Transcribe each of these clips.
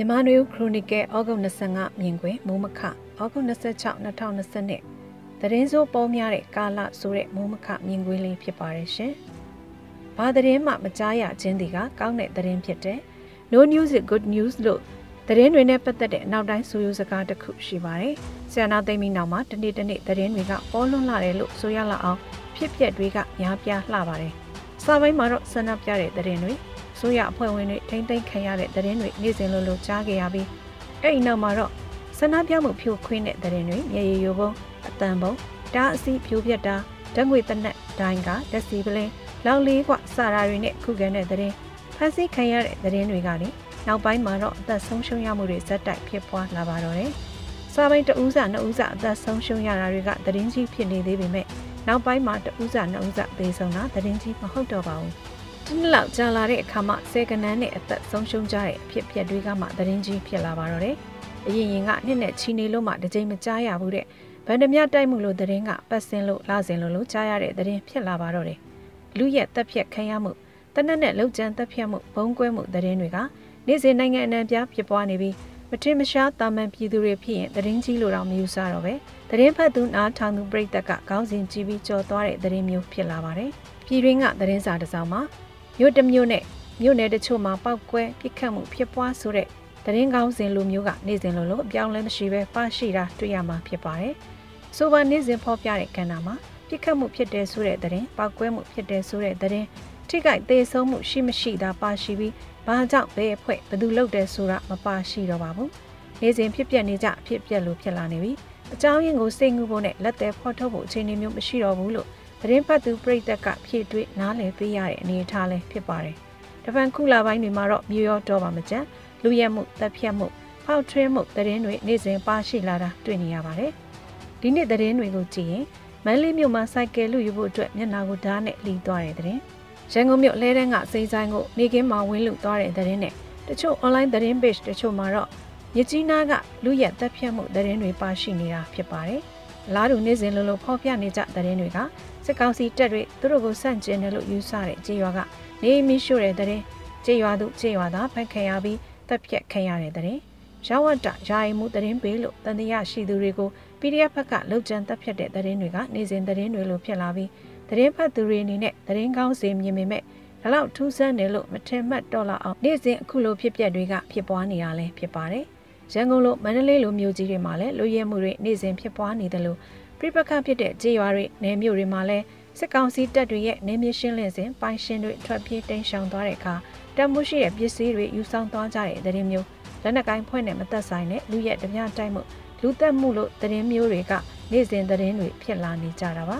မြန်မာနွေဦးခရိုနီကယ်ဩဂုတ်25မြင်ကွယ်မိုးမခဩဂုတ်26 2020သတင်းစိုးပေါ်များတဲ့ကာလဆိုတဲ့မိုးမခမြင်ကွယ်လေးဖြစ်ပါတယ်ရှင်။ဘာသတင်းမှမကြားရခြင်းဒီကကောင်းတဲ့သတင်းဖြစ်တဲ့ No news is good news လို့သတင်းတွေနဲ့ပတ်သက်တဲ့အနောက်တိုင်းဆိုရိုးစကားတစ်ခုရှိပါတယ်။ဆရာနာသိမ့်ပြီးနောက်မှာတနေ့တနေ့သတင်းတွေကပေါ်လွန်လာတယ်လို့ဆိုရလောက်အောင်ဖြစ်ပျက်တွေကများပြားလှပါတယ်။စာပိုင်းမှာတော့ဆန္ဒပြတဲ့သတင်းတွေ စိုးရအဖွဲ့ဝင်တွေထိမ့်သိမ်းခံရတဲ့သတင်းတွေနေ့စဉ်လိုလိုကြားခဲ့ရပြီးအဲ့ဒီနောက်မှာတော့ဆန္ဒပြမှုဖြိုခွင်းတဲ့သတင်းတွေမြေရီယိုပုံအတန်ပုံတားအစီဖြိုပြက်တာဓာတ်ငွေတနက်ဒိုင်းကလက်စီပလင်းလောင်လေးကစာရာတွေနဲ့ခုခံတဲ့သတင်းဖန်ဆီးခံရတဲ့သတင်းတွေကလည်းနောက်ပိုင်းမှာတော့အသက်ဆုံးရှုံးရမှုတွေဇက်တိုက်ဖြစ်ပွားလာပါတော့တယ်။စာပိုင်းတဦးစာနှစ်ဦးစာအသက်ဆုံးရှုံးရတာတွေကသတင်းကြီးဖြစ်နေသေးပေမဲ့နောက်ပိုင်းမှာတဦးစာနှစ်ဦးစာပေးဆုံးတာသတင်းကြီးမဟုတ်တော့ပါဘူး။ ဒီနှစ်လောက်ကြာလာတဲ့အခါမှဆယ်ကနန်းနဲ့အသက်ဆုံးရှုံးကြတဲ့အဖြစ်အပျက်တွေကမှသတင်းကြီးဖြစ်လာပါတော့တယ်။အရင်ရင်ကနှစ်နဲ့ချီနေလို့မှတစ်ကြိမ်မကြားရဘူးတဲ့။ဗန္ဒမြတိုက်မှုလို့သတင်းကပတ်စင်လို့လာစင်လို့လို့ကြားရတဲ့သတင်းဖြစ်လာပါတော့တယ်။လူရက်တက်ဖြတ်ခံရမှုတနက်နဲ့လှုပ်ကြံတက်ဖြတ်မှုဘုံကွဲမှုသတင်းတွေကနေ့စဉ်နိုင်ငံအနှံပြဖြစ်ပွားနေပြီးမထင်မရှားတာမန်ပြည်သူတွေဖြစ်ရင်သတင်းကြီးလို့တော့မယူဆတော့ပဲသတင်းဖတ်သူနားထောင်သူပြည်သက်ကခေါင်းစဉ်ကြည့်ပြီးကြော်သွားတဲ့သတင်းမျိုးဖြစ်လာပါတယ်။ပြည်တွင်းကသတင်းစာတစ်စောင်မှာ မြို့တစ်မြို့နဲ့မြို့နယ်တချို့မှာပောက်ကွဲပြစ်ခတ်မှုဖြစ်ပွားဆိုတဲ့သတင်းကောင်းစဉ်လိုမျိုးကနေ့စဉ်လိုလိုအပြောင်းလဲမရှိပဲပါရှိတာတွေ့ရမှာဖြစ်ပါတယ်။ဆိုပါနေ့စဉ်ဖော်ပြတဲ့ကဏ္ဍမှာပြစ်ခတ်မှုဖြစ်တဲ့ဆိုတဲ့သတင်းပောက်ကွဲမှုဖြစ်တဲ့ဆိုတဲ့သတင်းထိခိုက်သေးဆုံးမှုရှိမရှိသာပါရှိပြီးဘာကြောင့်ဘယ်အဖွဲ့ဘယ်သူလုပ်တယ်ဆိုတာမပါရှိတော့ပါဘူး။နေ့စဉ်ဖြစ်ပျက်နေကြဖြစ်ပျက်လို့ဖြစ်လာနေပြီ။အကြောင်းရင်းကိုစိတ်ငူဖို့နဲ့လက်သေးဖော်ထုတ်ဖို့အခြေအနေမျိုးမရှိတော့ဘူးလို့ သတင်းဖတ်သူပြည်သက်ကဖြည့်တွေ့နားလည်ပေးရတဲ့အနေအထားလည်းဖြစ်ပါတယ်။တပန်ခုလာပိုင်းတွေမှာတော့မြို့ရောတော့ပါမကြလူရဲမှုတပ်ဖြတ်မှုဖောက်ထွင်းမှုသတင်းတွေနေ့စဉ်ပါရှိလာတာတွေ့နေရပါတယ်။ဒီနေ့သတင်းတွေကိုကြည့်ရင်မန္တလေးမြို့မှာစိုက်ကယ်လူယူဖို့အတွက်မျက်နှာကိုဓာတ်နဲ့လှီသွားတဲ့သတင်း။ရန်ကုန်မြို့လဲတန်းကစိမ်းဆိုင်ကိုနေကင်းမှာဝင်းလူသွားတဲ့သတင်းနဲ့တချို့ online သတင်း page တချို့မှာတော့မြကြီးနားကလူရက်တပ်ဖြတ်မှုသတင်းတွေပါရှိနေတာဖြစ်ပါတယ်။ အလားတူနေ့စဉ်လိုလိုဖော်ပြနေကြသတင်းတွေကစစ်ကောင်စီတပ်တွေသူတို့ကိုစန့်ကျင်တယ်လို့ယူဆတဲ့ကြေးရွာကနေမီရှို့တဲ့တဲ့ကြေးရွာသူကြေးရွာသားဖက်ခံရပြီးတပ်ဖြတ်ခံရတဲ့တဲ့ရဝတ်တယာယီမှုသတင်းပေးလို့တန်တရားရှိသူတွေကို PDF ဘက်ကလောက်ကျန်တပ်ဖြတ်တဲ့သတင်းတွေကနေ့စဉ်သတင်းတွေလိုဖြစ်လာပြီးသတင်းဖတ်သူတွေအနေနဲ့သတင်းကောင်းစီမြင်ပေမဲ့ဒါလောက်ထူးဆန်းတယ်လို့မထင်မှတ်တော့လောက်အောင်နေ့စဉ်အခုလိုဖြစ်ပျက်တွေကဖြစ်ပွားနေတာလည်းဖြစ်ပါတယ်။ ရန်ကုန်လိုမန္တလေးလိုမြို့ကြီးတွေမှာလည်းလူရဲမှုတွေနေ့စဉ်ဖြစ်ပွားနေတယ်လို့ပြပခဖြစ်တဲ့ကြေးရွာတွေနယ်မြို့တွေမှာလည်းစစ်ကောင်စီတပ်တွေရဲ့နေမြေရှင်းလင်းစဉ်ပိုင်ရှင်တွေထွက်ပြေးတိမ်းရှောင်သွားတဲ့အခါတမ်မိုးရှိတဲ့ပစ္စည်းတွေယူဆောင်သွားကြတဲ့သတင်းမျိုးလက်နက်ကိုင်းဖွဲ့နဲ့မသက်ဆိုင်တဲ့လူရဲ့ဓမြတိုက်မှုလူသက်မှုလို့သတင်းမျိုးတွေကနေ့စဉ်သတင်းတွေဖြစ်လာနေကြတာပါ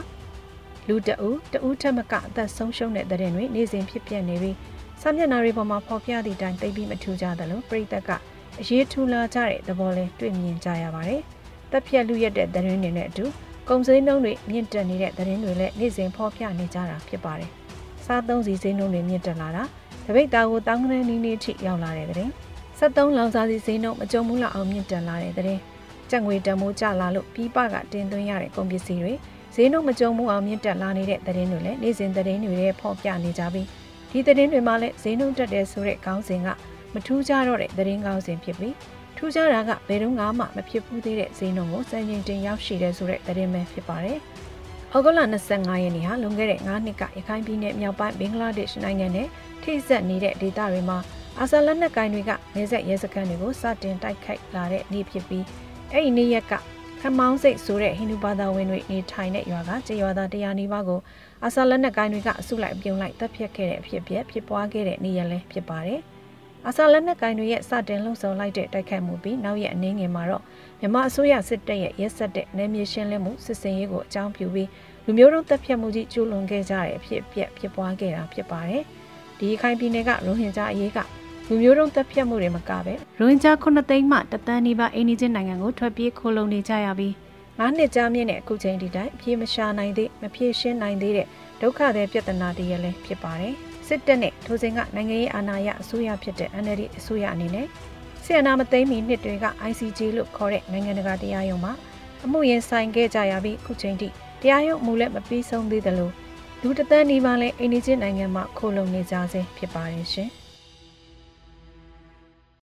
လူတအူတအူထက်မကအသက်ဆုံးရှုံးတဲ့သတင်းတွေနေ့စဉ်ဖြစ်ပျက်နေပြီးစာမျက်နှာတွေပေါ်မှာဖော်ပြသည့်အတိုင်းသိပြီးမထူကြသလိုပြည်သက်က အရေးထူလာကြတဲ့သဘောလေးတွေ့မြင်ကြရပါတယ်တပ်ဖြတ်လူရက်တဲ့သတင်းတွေနဲ့အတူကုန်စည်နှုန်းတွေမြင့်တက်နေတဲ့သတင်းတွေလည်းနေ့စဉ်ဖော်ပြနေကြတာဖြစ်ပါတယ်။စားသုံးစီစည်နှုန်းတွေမြင့်တက်လာတာတပိတ်သားကိုတောင်းကနေနီးနီးထိရောက်လာတဲ့သတင်း။73လောင်စာစီစည်နှုန်းမကြုံဘူးလောက်အောင်မြင့်တက်လာတဲ့သတင်း။ကြက်ငွေတန်မိုးကျလာလို့ပြီးပကတင်သွင်းရတဲ့ကုန်ပစ္စည်းတွေဈေးနှုန်းမကြုံဘူးအောင်မြင့်တက်လာနေတဲ့သတင်းတွေလည်းနေ့စဉ်သတင်းတွေရဲ့ဖော်ပြနေကြပြီးဒီသတင်းတွေမှာလည်းဈေးနှုန်းတက်တယ်ဆိုတဲ့ခေါင်းစဉ်က မထူးခြားတော့တဲ့သတင်းခေါင်းစဉ်ဖြစ်ပြီးထူးခြားတာကဘယ်တော့မှမဖြစ်ဘူးသေးတဲ့ဈေးနှုန်းကိုစံချိန်တင်ရောက်ရှိတယ်ဆိုတဲ့သတင်းပဲဖြစ်ပါတယ်။ဩဂုတ်လ25ရက်နေ့ဟာလွန်ခဲ့တဲ့9နှစ်ကရခိုင်ပြည်နယ်မြောက်ပိုင်းဘင်္ဂလားဒေ့ရှ်နိုင်ငံနဲ့ထိစပ်နေတဲ့ဒေသတွေမှာအာဆာလက်နက်ကိုင်တွေကနေဆက်ရဲစခန်းတွေကိုစတင်တိုက်ခိုက်လာတဲ့နေ့ဖြစ်ပြီးအဲ့ဒီနေ့ရက်ကခမောင်းစိတ်ဆိုတဲ့ဟိန္ဒူဘာသာဝင်တွေနေထိုင်တဲ့ရွာကကျေးရွာသားတရားနီးပါးကိုအာဆာလက်နက်ကိုင်တွေကအစုလိုက်ပြုံလိုက်တပ်ဖြတ်ခဲ့တဲ့အဖြစ်အပျက်ဖြစ်ပွားခဲ့တဲ့နေ့ရက်လည်းဖြစ်ပါတယ်။ အာဆာလက်နက်ကိုင်တွေရဲ့စတင်လှုံ့ဆော်လိုက်တဲ့တိုက်ခိုက်မှုပြီးနောက်ရက်အနေငယ်မှာတော့မြန်မာအစိုးရစစ်တပ်ရဲ့ရက်ဆက်တဲ့နယ်မြေရှင်းလင်းမှုစစ်စင်ရေးကိုအကြောင်းပြုပြီးလူမျိုးတုံးတပ်ဖြတ်မှုကြီးကျူးလွန်ခဲ့ကြတဲ့အဖြစ်အပျက်ဖြစ်ပွားခဲ့တာဖြစ်ပါတယ်။ဒီခိုင်ပြည်နယ်ကရိုဟင်ဂျာအရေးကလူမျိုးတုံးတပ်ဖြတ်မှုတွေမကပဲရိုဟင်ဂျာ9သိန်းမှတသန်းနီးပါးအိန္ဒိချင်းနိုင်ငံကိုထွက်ပြေးခိုးလုံနေကြရပြီးငါးနှစ်ကြာမြင့်တဲ့အခုချိန်ဒီတိုင်အပြေမရှာနိုင်သေးမပြေရှင်းနိုင်သေးတဲ့ဒုက္ခတွေပြဿနာတည်းရလည်းဖြစ်ပါတယ်။ စစ်တပ်နဲ့ထိုစဉ်ကနိုင်ငံရေးအာဏာရအစိုးရဖြစ်တဲ့ NLD အစိုးရအနေနဲ့ဆီယနာမသိမ်းမီနှစ်တွေက ICJ လို့ခေါ်တဲ့နိုင်ငံတကာတရားရုံးမှာအမှုရင်ဆိုင်ခဲ့ကြရပြီးခုချိန်ထိတရားရုံးအမှုလည်းမပြီးဆုံးသေးသလိုလူတသန်းနီးပါးလည်းအိန္ဒိယနိုင်ငံမှာခိုလုံနေကြဆဲဖြစ်ပါတယ်ရှင်။